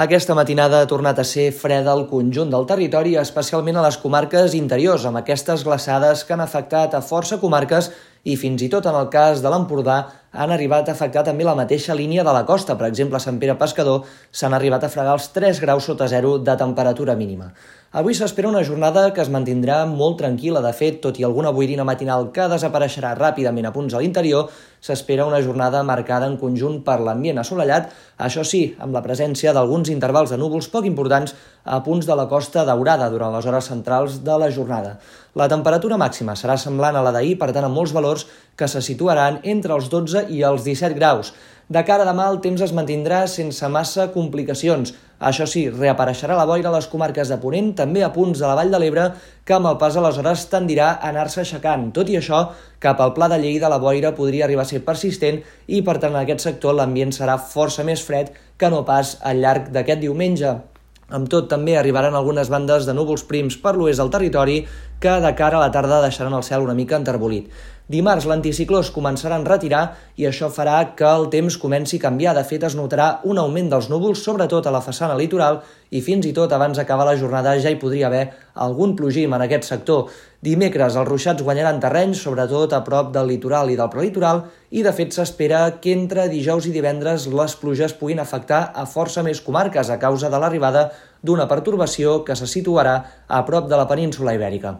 Aquesta matinada ha tornat a ser freda al conjunt del territori, especialment a les comarques interiors, amb aquestes glaçades que han afectat a força comarques i fins i tot en el cas de l'Empordà han arribat a afectar també la mateixa línia de la costa. Per exemple, a Sant Pere Pescador s'han arribat a fregar els 3 graus sota zero de temperatura mínima. Avui s'espera una jornada que es mantindrà molt tranquil·la. De fet, tot i alguna boirina matinal que desapareixerà ràpidament a punts a l'interior, s'espera una jornada marcada en conjunt per l'ambient assolellat, això sí, amb la presència d'alguns intervals de núvols poc importants a punts de la costa daurada durant les hores centrals de la jornada. La temperatura màxima serà semblant a la d'ahir, per tant, amb molts valors que se situaran entre els 12 i els 17 graus. De cara a demà el temps es mantindrà sense massa complicacions. Això sí, reapareixerà la boira a les comarques de Ponent, també a punts de la Vall de l'Ebre, que amb el pas a les hores tendirà a anar-se aixecant. Tot i això, cap al Pla de Lleida la boira podria arribar a ser persistent i, per tant, en aquest sector l'ambient serà força més fred que no pas al llarg d'aquest diumenge. Amb tot, també arribaran algunes bandes de núvols prims per l'oest del territori que de cara a la tarda deixaran el cel una mica enterbolit. Dimarts l'anticicló es començarà a retirar i això farà que el temps comenci a canviar. De fet, es notarà un augment dels núvols, sobretot a la façana litoral, i fins i tot abans d'acabar la jornada ja hi podria haver algun plogim en aquest sector. Dimecres els ruixats guanyaran terrenys, sobretot a prop del litoral i del prelitoral, i de fet s'espera que entre dijous i divendres les pluges puguin afectar a força més comarques a causa de l'arribada d'una pertorbació que se situarà a prop de la península Ibèrica.